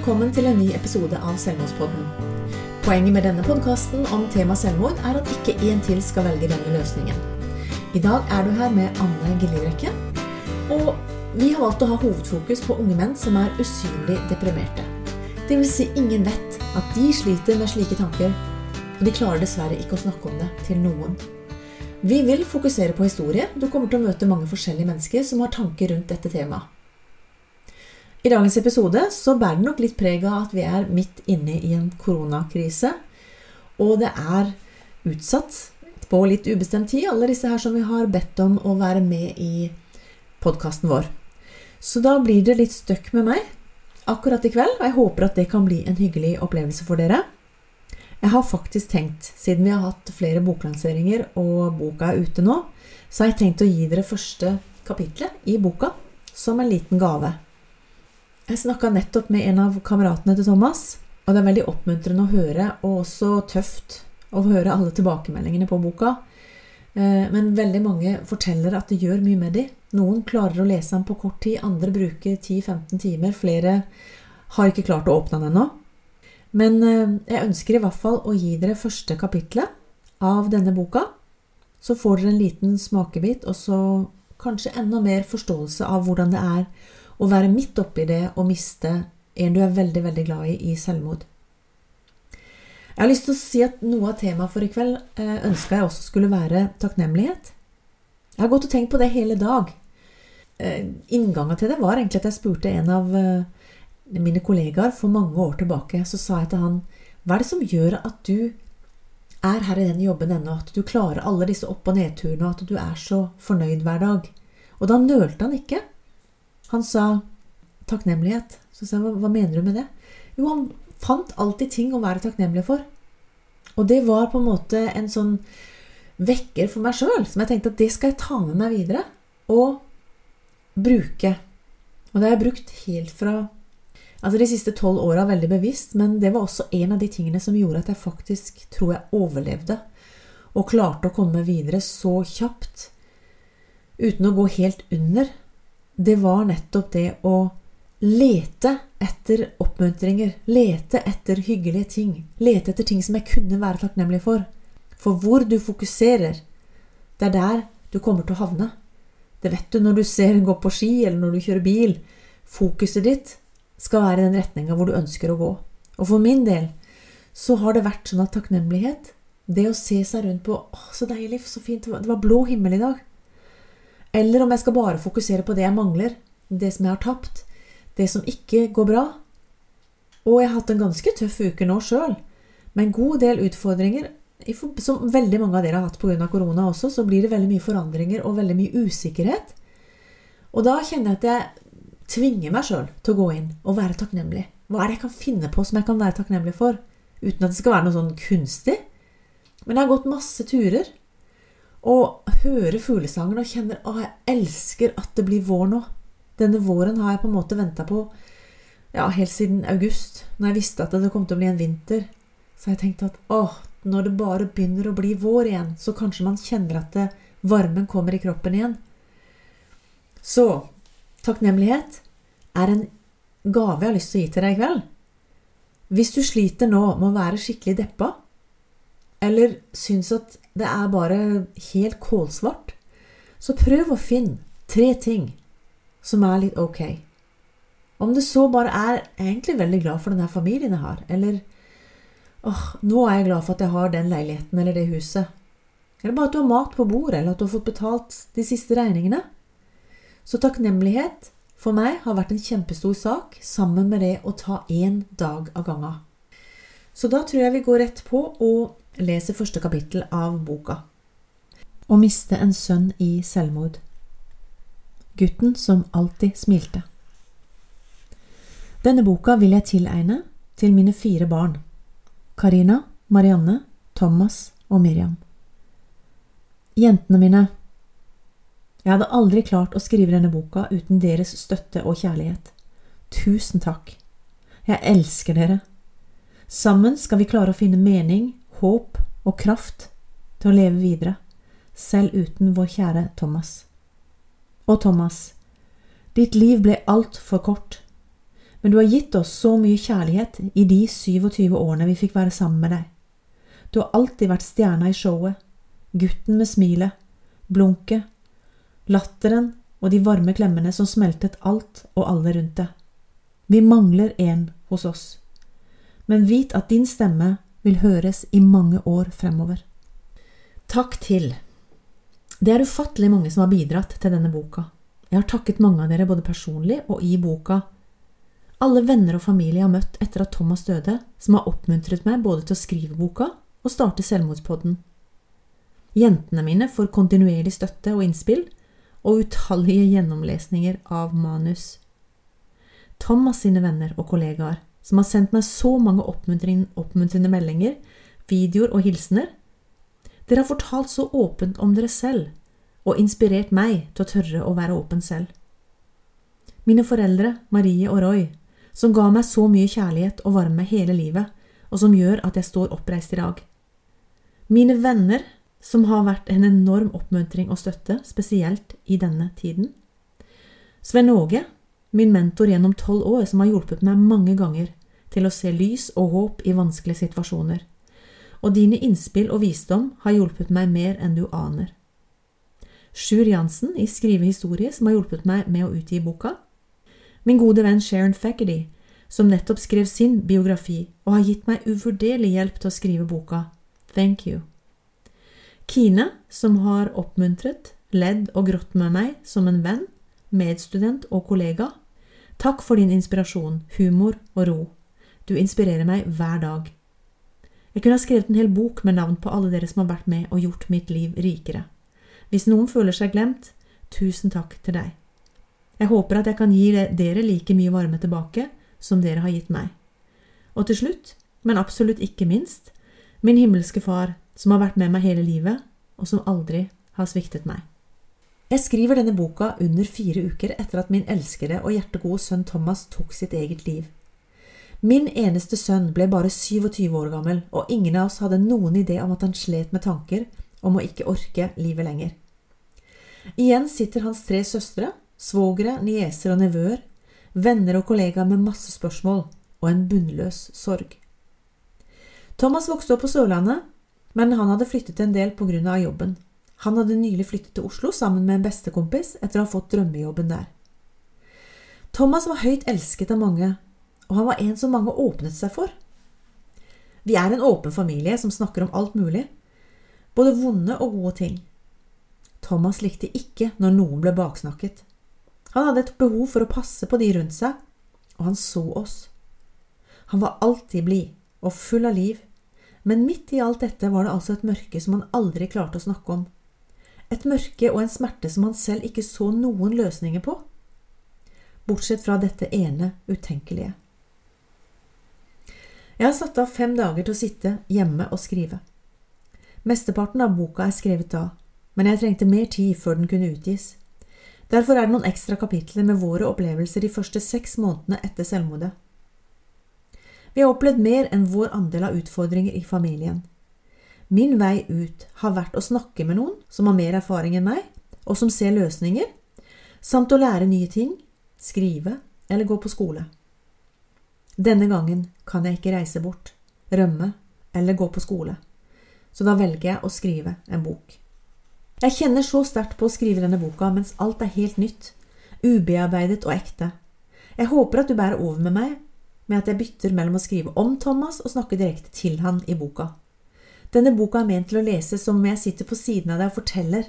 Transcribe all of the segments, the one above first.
velkommen til en ny episode av Selvmordspodden. Poenget med denne podkasten om tema selvmord er at ikke én til skal velge denne løsningen. I dag er du her med Anne Gillivrekke, og vi har valgt å ha hovedfokus på unge menn som er usynlig deprimerte. Det vil si ingen vet at de sliter med slike tanker, og de klarer dessverre ikke å snakke om det til noen. Vi vil fokusere på historie. Du kommer til å møte mange forskjellige mennesker som har tanker rundt dette temaet. I dagens episode så bærer det nok litt preg av at vi er midt inne i en koronakrise. Og det er utsatt på litt ubestemt tid, alle disse her som vi har bedt om å være med i podkasten vår. Så da blir det litt støkk med meg akkurat i kveld, og jeg håper at det kan bli en hyggelig opplevelse for dere. Jeg har faktisk tenkt, siden vi har hatt flere boklanseringer og boka er ute nå, så har jeg tenkt å gi dere første kapitlet i boka som en liten gave. Jeg snakka nettopp med en av kameratene til Thomas, og det er veldig oppmuntrende å høre, og også tøft å høre alle tilbakemeldingene på boka. Eh, men veldig mange forteller at det gjør mye med dem. Noen klarer å lese den på kort tid, andre bruker 10-15 timer. Flere har ikke klart å åpne den ennå. Men eh, jeg ønsker i hvert fall å gi dere første kapitlet av denne boka. Så får dere en liten smakebit, og så kanskje enda mer forståelse av hvordan det er å være midt oppi det og miste en du er veldig, veldig glad i, i selvmord. Jeg har lyst til å si at noe av temaet for i kveld eh, ønska jeg også skulle være takknemlighet. Jeg har gått og tenkt på det hele dag. Eh, Inngangen til det var egentlig at jeg spurte en av eh, mine kollegaer for mange år tilbake. Så sa jeg til han hva er det som gjør at du er her i den jobben ennå, at du klarer alle disse opp- og nedturene, og at du er så fornøyd hver dag? Og da nølte han ikke. Han sa takknemlighet. Så sa jeg, hva, hva mener du med det? Jo, han fant alltid ting å være takknemlig for. Og det var på en måte en sånn vekker for meg sjøl, som jeg tenkte at det skal jeg ta med meg videre og bruke. Og det har jeg brukt helt fra altså de siste tolv åra veldig bevisst, men det var også en av de tingene som gjorde at jeg faktisk tror jeg overlevde og klarte å komme videre så kjapt uten å gå helt under det var nettopp det å lete etter oppmuntringer, lete etter hyggelige ting, lete etter ting som jeg kunne være takknemlig for. For hvor du fokuserer, det er der du kommer til å havne. Det vet du når du ser gå på ski, eller når du kjører bil. Fokuset ditt skal være i den retninga hvor du ønsker å gå. Og for min del så har det vært sånn at takknemlighet, det å se seg rundt på 'Å, så deilig, så fint, det var blå himmel i dag', eller om jeg skal bare fokusere på det jeg mangler, det som jeg har tapt, det som ikke går bra. Og jeg har hatt en ganske tøff uke nå sjøl, med en god del utfordringer. Som veldig mange av dere har hatt pga. korona også, så blir det veldig mye forandringer og veldig mye usikkerhet. Og da kjenner jeg at jeg tvinger meg sjøl til å gå inn og være takknemlig. Hva er det jeg kan finne på som jeg kan være takknemlig for? Uten at det skal være noe sånn kunstig. Men jeg har gått masse turer og hører fuglesangen og kjenner at jeg elsker at det blir vår nå. Denne våren har jeg på en måte venta på ja, helt siden august, når jeg visste at det kom til å bli en vinter. Så har jeg tenkt at å, når det bare begynner å bli vår igjen, så kanskje man kjenner at det, varmen kommer i kroppen igjen. Så takknemlighet er en gave jeg har lyst til å gi til deg i kveld. Hvis du sliter nå med å være skikkelig deppa, eller syns at det er bare helt kålsvart, så prøv å finne tre ting som er litt ok. Om det så bare er egentlig veldig glad for denne familien jeg har, eller åh, nå er jeg glad for at jeg har den leiligheten eller det huset, eller bare at du har mat på bordet, eller at du har fått betalt de siste regningene. Så takknemlighet for meg har vært en kjempestor sak, sammen med det å ta én dag av gangen. Så da tror jeg vi går rett på og leser første kapittel av boka. Å miste en sønn i selvmord. Gutten som alltid smilte. Denne boka vil jeg tilegne til mine fire barn. Karina, Marianne, Thomas og Miriam. Jentene mine. Jeg hadde aldri klart å skrive denne boka uten deres støtte og kjærlighet. Tusen takk. Jeg elsker dere. Sammen skal vi klare å finne mening, håp og kraft til å leve videre, selv uten vår kjære Thomas. Og Thomas, ditt liv ble altfor kort, men du har gitt oss så mye kjærlighet i de 27 årene vi fikk være sammen med deg. Du har alltid vært stjerna i showet, gutten med smilet, blunket, latteren og de varme klemmene som smeltet alt og alle rundt deg. Vi mangler en hos oss, men vit at din stemme vil høres i mange år fremover. Takk til. Det er ufattelig mange som har bidratt til denne boka. Jeg har takket mange av dere både personlig og i boka. Alle venner og familie jeg har møtt etter at Thomas døde, som har oppmuntret meg både til å skrive boka og starte Selvmordspodden. Jentene mine får kontinuerlig støtte og innspill, og utallige gjennomlesninger av manus. Thomas sine venner og kollegaer, som har sendt meg så mange oppmuntrende meldinger, videoer og hilsener. Dere har fortalt så åpent om dere selv, og inspirert meg til å tørre å være åpen selv. Mine foreldre, Marie og Roy, som ga meg så mye kjærlighet og varme hele livet, og som gjør at jeg står oppreist i dag. Mine venner, som har vært en enorm oppmuntring og støtte, spesielt i denne tiden. Sven Åge, min mentor gjennom tolv år, som har hjulpet meg mange ganger til å se lys og håp i vanskelige situasjoner. Og dine innspill og visdom har hjulpet meg mer enn du aner. Sjur Jansen i Skrive historie, som har hjulpet meg med å utgi boka. Min gode venn Sharon Fackerty, som nettopp skrev sin biografi og har gitt meg uvurderlig hjelp til å skrive boka. Thank you. Kine, som har oppmuntret, ledd og grått med meg som en venn, medstudent og kollega. Takk for din inspirasjon, humor og ro. Du inspirerer meg hver dag. Jeg kunne ha skrevet en hel bok med navn på alle dere som har vært med og gjort mitt liv rikere. Hvis noen føler seg glemt, tusen takk til deg. Jeg håper at jeg kan gi dere like mye varme tilbake som dere har gitt meg. Og til slutt, men absolutt ikke minst, min himmelske Far, som har vært med meg hele livet, og som aldri har sviktet meg. Jeg skriver denne boka under fire uker etter at min elskede og hjertegode sønn Thomas tok sitt eget liv. Min eneste sønn ble bare 27 år gammel, og ingen av oss hadde noen idé om at han slet med tanker om å ikke orke livet lenger. Igjen sitter hans tre søstre, svogere, nieser og nevøer, venner og kollegaer med masse spørsmål og en bunnløs sorg. Thomas vokste opp på Sørlandet, men han hadde flyttet en del på grunn av jobben. Han hadde nylig flyttet til Oslo sammen med en bestekompis etter å ha fått drømmejobben der. Thomas var høyt elsket av mange, og han var en som mange åpnet seg for. Vi er en åpen familie som snakker om alt mulig, både vonde og gode ting. Thomas likte ikke når noen ble baksnakket. Han hadde et behov for å passe på de rundt seg, og han så oss. Han var alltid blid og full av liv, men midt i alt dette var det altså et mørke som han aldri klarte å snakke om. Et mørke og en smerte som han selv ikke så noen løsninger på, bortsett fra dette ene utenkelige. Jeg har satt av fem dager til å sitte hjemme og skrive. Mesteparten av boka er skrevet da, men jeg trengte mer tid før den kunne utgis. Derfor er det noen ekstra kapitler med våre opplevelser de første seks månedene etter selvmordet. Vi har opplevd mer enn vår andel av utfordringer i familien. Min vei ut har vært å snakke med noen som har mer erfaring enn meg, og som ser løsninger, samt å lære nye ting, skrive eller gå på skole. Denne gangen kan jeg ikke reise bort, rømme eller gå på skole, så da velger jeg å skrive en bok. Jeg kjenner så sterkt på å skrive denne boka mens alt er helt nytt, ubearbeidet og ekte. Jeg håper at du bærer over med meg med at jeg bytter mellom å skrive om Thomas og snakke direkte til han i boka. Denne boka er ment til å lese som om jeg sitter på siden av deg og forteller.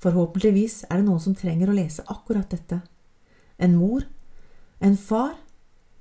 Forhåpentligvis er det noen som trenger å lese akkurat dette. En mor, en far,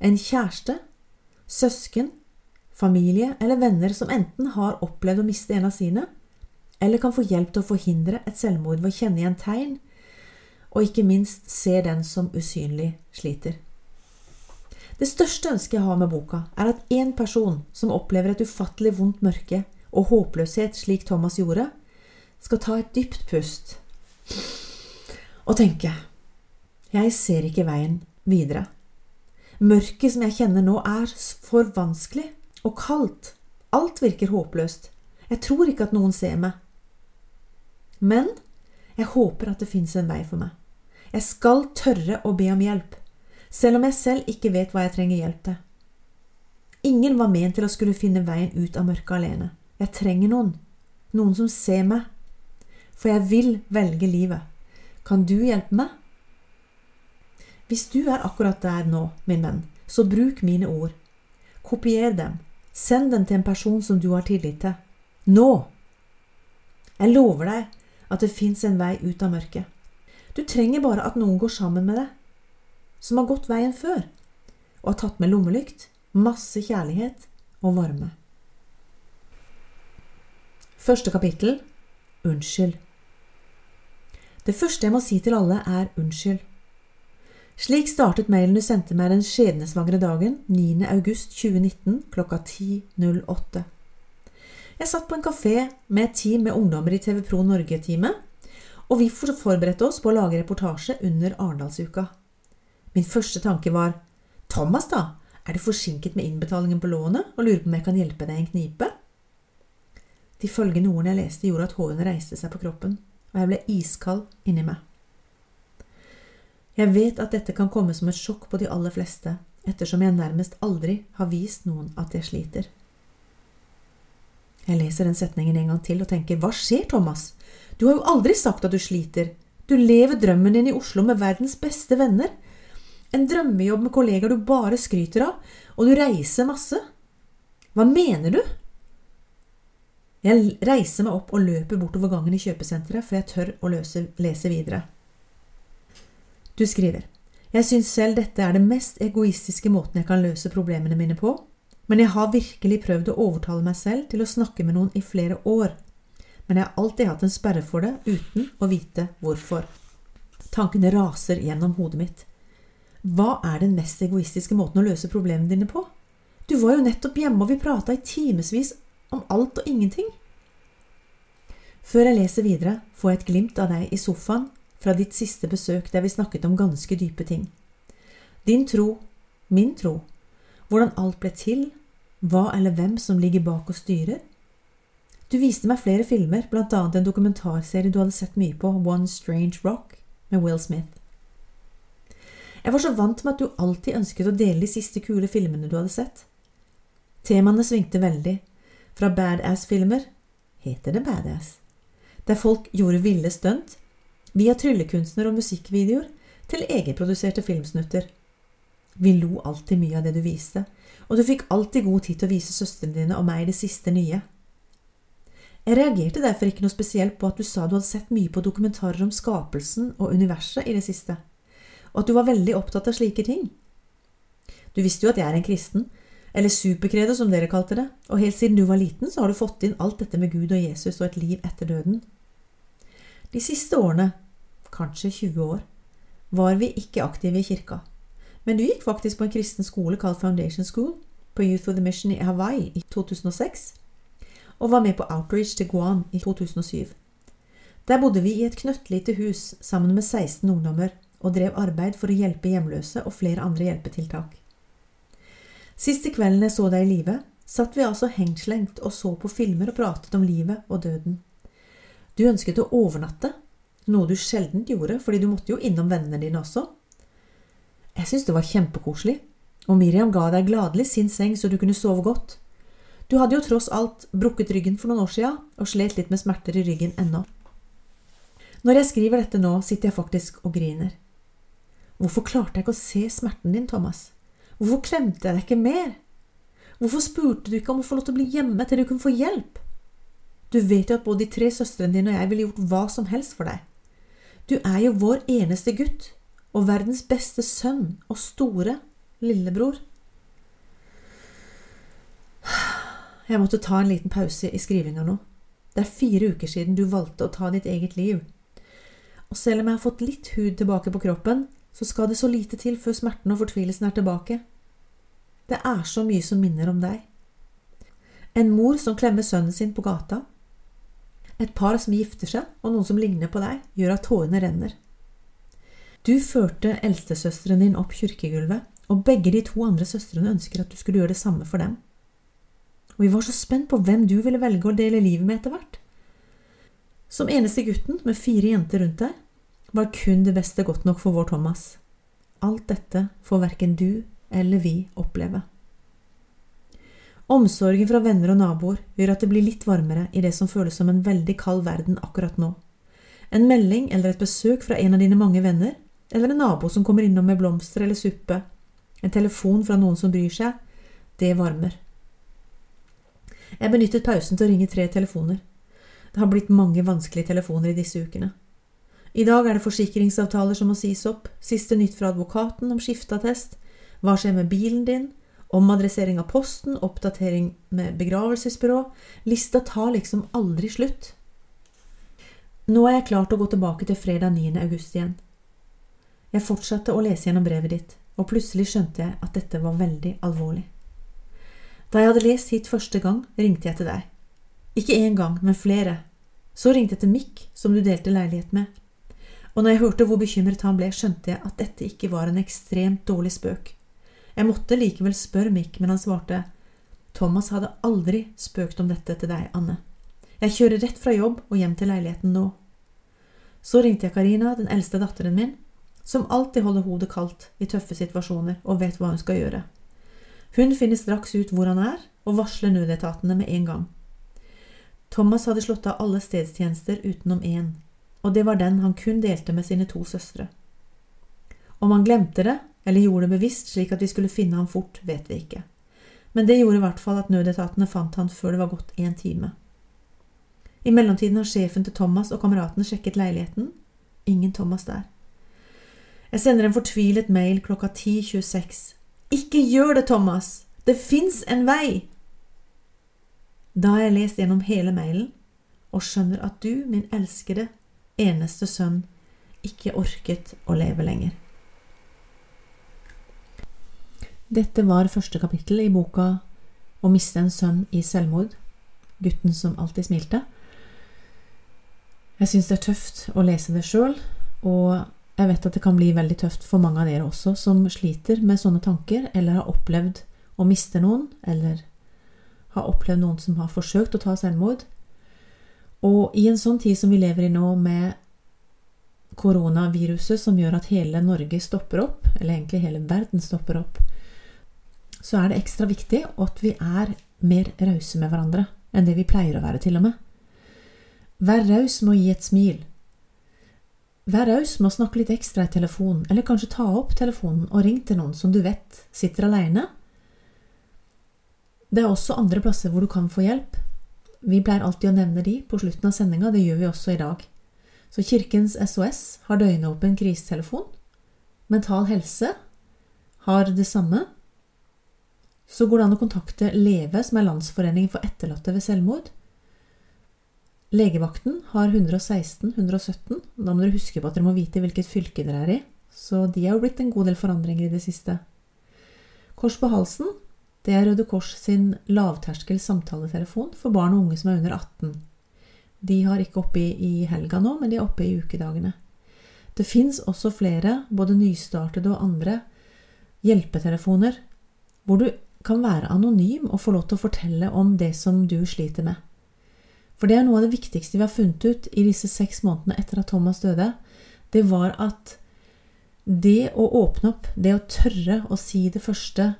en kjæreste, søsken, familie eller venner som enten har opplevd å miste en av sine, eller kan få hjelp til å forhindre et selvmord ved å kjenne igjen tegn, og ikke minst se den som usynlig sliter. Det største ønsket jeg har med boka, er at én person som opplever et ufattelig vondt mørke og håpløshet slik Thomas gjorde, skal ta et dypt pust og tenke Jeg ser ikke veien videre. Mørket som jeg kjenner nå, er for vanskelig og kaldt. Alt virker håpløst. Jeg tror ikke at noen ser meg. Men jeg håper at det fins en vei for meg. Jeg skal tørre å be om hjelp selv om jeg selv ikke vet hva jeg trenger hjelp til. Ingen var ment til å skulle finne veien ut av mørket alene. Jeg trenger noen. Noen som ser meg. For jeg vil velge livet. Kan du hjelpe meg? Hvis du er akkurat der nå, min venn, så bruk mine ord. Kopier dem. Send dem til en person som du har tillit til. Nå! Jeg lover deg at det fins en vei ut av mørket. Du trenger bare at noen går sammen med deg, som har gått veien før, og har tatt med lommelykt, masse kjærlighet og varme. Første kapittel Unnskyld. Det første jeg må si til alle, er unnskyld. Slik startet mailen du sendte meg den skjebnesvangre dagen 9. august 2019 klokka 10.08. Jeg satt på en kafé med et team med ungdommer i TV Pro Norge-teamet, og vi forberedte oss på å lage reportasje under Arendalsuka. Min første tanke var Thomas, da, er du forsinket med innbetalingen på lånet og lurer på om jeg kan hjelpe deg i en knipe? De følgende ordene jeg leste, gjorde at hårene reiste seg på kroppen, og jeg ble iskald inni meg. Jeg vet at dette kan komme som et sjokk på de aller fleste, ettersom jeg nærmest aldri har vist noen at jeg sliter. Jeg leser den setningen en gang til og tenker hva skjer, Thomas? Du har jo aldri sagt at du sliter. Du lever drømmen din i Oslo med verdens beste venner. En drømmejobb med kollegaer du bare skryter av, og du reiser masse. Hva mener du? Jeg reiser meg opp og løper bortover gangen i kjøpesenteret, for jeg tør å løse, lese videre. Du skriver Jeg syns selv dette er den mest egoistiske måten jeg kan løse problemene mine på, men jeg har virkelig prøvd å overtale meg selv til å snakke med noen i flere år. Men jeg har alltid hatt en sperre for det, uten å vite hvorfor. Tankene raser gjennom hodet mitt. Hva er den mest egoistiske måten å løse problemene dine på? Du var jo nettopp hjemme, og vi prata i timevis om alt og ingenting. Før jeg leser videre, får jeg et glimt av deg i sofaen fra ditt siste besøk der vi snakket om ganske dype ting. Din tro, min tro, hvordan alt ble til, hva eller hvem som ligger bak og styrer. Du viste meg flere filmer, annet en dokumentarserie du hadde sett mye på, One Strange Rock, med Will Smith. Jeg var så vant med at du alltid ønsket å dele de siste kule filmene du hadde sett. Temaene svingte veldig, fra badass-filmer heter det badass, der folk gjorde ville stunt, via tryllekunstner og musikkvideoer til egenproduserte filmsnutter. Vi lo alltid mye av det du viste, og du fikk alltid god tid til å vise søstrene dine og meg det siste nye. Jeg reagerte derfor ikke noe spesielt på at du sa du hadde sett mye på dokumentarer om skapelsen og universet i det siste, og at du var veldig opptatt av slike ting. Du visste jo at jeg er en kristen, eller superkredo som dere kalte det, og helt siden du var liten så har du fått inn alt dette med Gud og Jesus og et liv etter døden. De siste årene, kanskje 20 år, var vi ikke aktive i kirka. Men du gikk faktisk på en kristen skole kalt Foundation School på Youth of the Mission i Hawaii i 2006, og var med på outreach til Guam i 2007. Der bodde vi i et knøttlite hus sammen med 16 ungdommer og drev arbeid for å hjelpe hjemløse og flere andre hjelpetiltak. Siste kvelden jeg så deg i live, satt vi altså hengslengt og så på filmer og pratet om livet og døden. Du ønsket å overnatte, noe du sjelden gjorde, fordi du måtte jo innom vennene dine også. Jeg syntes det var kjempekoselig, og Miriam ga deg gladelig sin seng så du kunne sove godt. Du hadde jo tross alt brukket ryggen for noen år sia og slet litt med smerter i ryggen ennå. Når jeg skriver dette nå, sitter jeg faktisk og griner. Hvorfor klarte jeg ikke å se smerten din, Thomas? Hvorfor klemte jeg deg ikke mer? Hvorfor spurte du ikke om å få lov til å bli hjemme til du kunne få hjelp? Du vet jo at både de tre søstrene dine og jeg ville gjort hva som helst for deg. Du er jo vår eneste gutt, og verdens beste sønn og store lillebror. Jeg måtte ta en liten pause i skrivinga nå. Det er fire uker siden du valgte å ta ditt eget liv. Og selv om jeg har fått litt hud tilbake på kroppen, så skal det så lite til før smerten og fortvilelsen er tilbake. Det er så mye som minner om deg. En mor som klemmer sønnen sin på gata. Et par som gifter seg, og noen som ligner på deg, gjør at tårene renner. Du førte eldstesøsteren din opp kirkegulvet, og begge de to andre søstrene ønsker at du skulle gjøre det samme for dem. Og vi var så spent på hvem du ville velge å dele livet med etter hvert. Som eneste gutten med fire jenter rundt deg var kun det beste godt nok for vår Thomas. alt dette får verken du eller vi oppleve. Omsorgen fra venner og naboer gjør at det blir litt varmere i det som føles som en veldig kald verden akkurat nå. En melding eller et besøk fra en av dine mange venner, eller en nabo som kommer innom med blomster eller suppe, en telefon fra noen som bryr seg, det varmer. Jeg benyttet pausen til å ringe tre telefoner. Det har blitt mange vanskelige telefoner i disse ukene. I dag er det forsikringsavtaler som må sies opp, siste nytt fra advokaten om skifteattest, hva skjer med bilen din, omadressering av posten, oppdatering med begravelsesbyrå Lista tar liksom aldri slutt. Nå er jeg klar til å gå tilbake til fredag 9. august igjen. Jeg fortsatte å lese gjennom brevet ditt, og plutselig skjønte jeg at dette var veldig alvorlig. Da jeg hadde lest hit første gang, ringte jeg til deg. Ikke én gang, men flere. Så ringte jeg til Mick, som du delte leilighet med. Og når jeg hørte hvor bekymret han ble, skjønte jeg at dette ikke var en ekstremt dårlig spøk. Jeg måtte likevel spørre Mick, men han svarte Thomas hadde aldri spøkt om dette til deg, Anne. Jeg kjører rett fra jobb og hjem til leiligheten nå. Så ringte jeg Karina, den eldste datteren min, som alltid holder hodet kaldt i tøffe situasjoner og vet hva hun skal gjøre. Hun finner straks ut hvor han er, og varsler nødetatene med en gang. Thomas hadde slått av alle stedstjenester utenom én, og det var den han kun delte med sine to søstre. Om han glemte det, eller gjorde det bevisst slik at vi skulle finne ham fort, vet vi ikke, men det gjorde i hvert fall at nødetatene fant han før det var gått én time. I mellomtiden har sjefen til Thomas og kameratene sjekket leiligheten. Ingen Thomas der. Jeg sender en fortvilet mail klokka 10.26 ikke gjør det, Thomas! Det fins en vei! Da har jeg lest gjennom hele mailen og skjønner at du, min elskede, eneste sønn, ikke orket å leve lenger. Dette var første kapittel i boka Å miste en sønn i selvmord. Gutten som alltid smilte. Jeg syns det er tøft å lese det sjøl, og jeg vet at det kan bli veldig tøft for mange av dere også som sliter med sånne tanker, eller har opplevd å miste noen, eller har opplevd noen som har forsøkt å ta selvmord. Og i en sånn tid som vi lever i nå, med koronaviruset som gjør at hele Norge stopper opp, eller egentlig hele verden stopper opp, så er det ekstra viktig at vi er mer rause med hverandre enn det vi pleier å være, til og med. Vær raus med å gi et smil, Vær raus med å snakke litt ekstra i telefonen, eller kanskje ta opp telefonen og ring til noen som du vet sitter alene. Det er også andre plasser hvor du kan få hjelp. Vi pleier alltid å nevne de på slutten av sendinga, det gjør vi også i dag. Så Kirkens SOS har døgnåpen krisetelefon. Mental Helse har det samme. Så går det an å kontakte LEVE, som er Landsforeningen for etterlatte ved selvmord. Legevakten har 116-117. Da må dere huske på at dere må vite hvilket fylke dere er i. Så de har jo blitt en god del forandringer i det siste. Kors på halsen, det er Røde Kors sin lavterskel samtaletelefon for barn og unge som er under 18. De har ikke oppe i helga nå, men de er oppe i ukedagene. Det fins også flere, både nystartede og andre, hjelpetelefoner hvor du kan være anonym og få lov til å fortelle om det som du sliter med. For det er noe av det viktigste vi har funnet ut i disse seks månedene etter at Thomas døde. Det var at det å åpne opp, det å tørre å si det første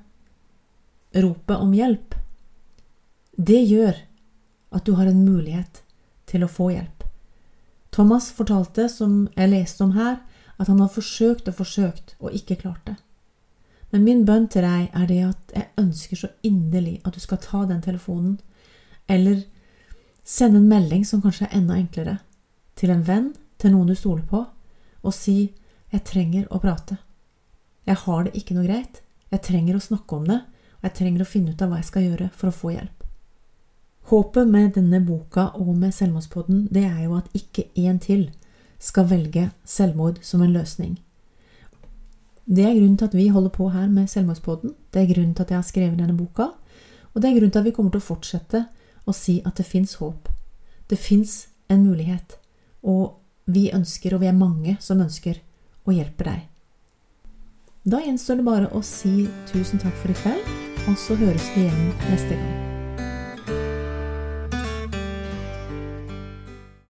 ropet om hjelp, det gjør at du har en mulighet til å få hjelp. Thomas fortalte, som jeg leste om her, at han har forsøkt og forsøkt og ikke klart det. Men min bønn til deg er det at jeg ønsker så inderlig at du skal ta den telefonen, eller sende en melding som kanskje er enda enklere, til en venn, til noen du stoler på, og si 'Jeg trenger å prate'. Jeg har det ikke noe greit. Jeg trenger å snakke om det, og jeg trenger å finne ut av hva jeg skal gjøre for å få hjelp. Håpet med denne boka og med Selvmordspodden, det er jo at ikke én til skal velge selvmord som en løsning. Det er grunnen til at vi holder på her med Selvmordspodden. Det er grunnen til at jeg har skrevet denne boka, og det er grunnen til at vi kommer til å fortsette å si at det fins håp. Det fins en mulighet, og vi ønsker, og vi er mange som ønsker, å hjelpe deg. Da gjenstår det bare å si tusen takk for i kveld, og så høres vi igjen neste gang.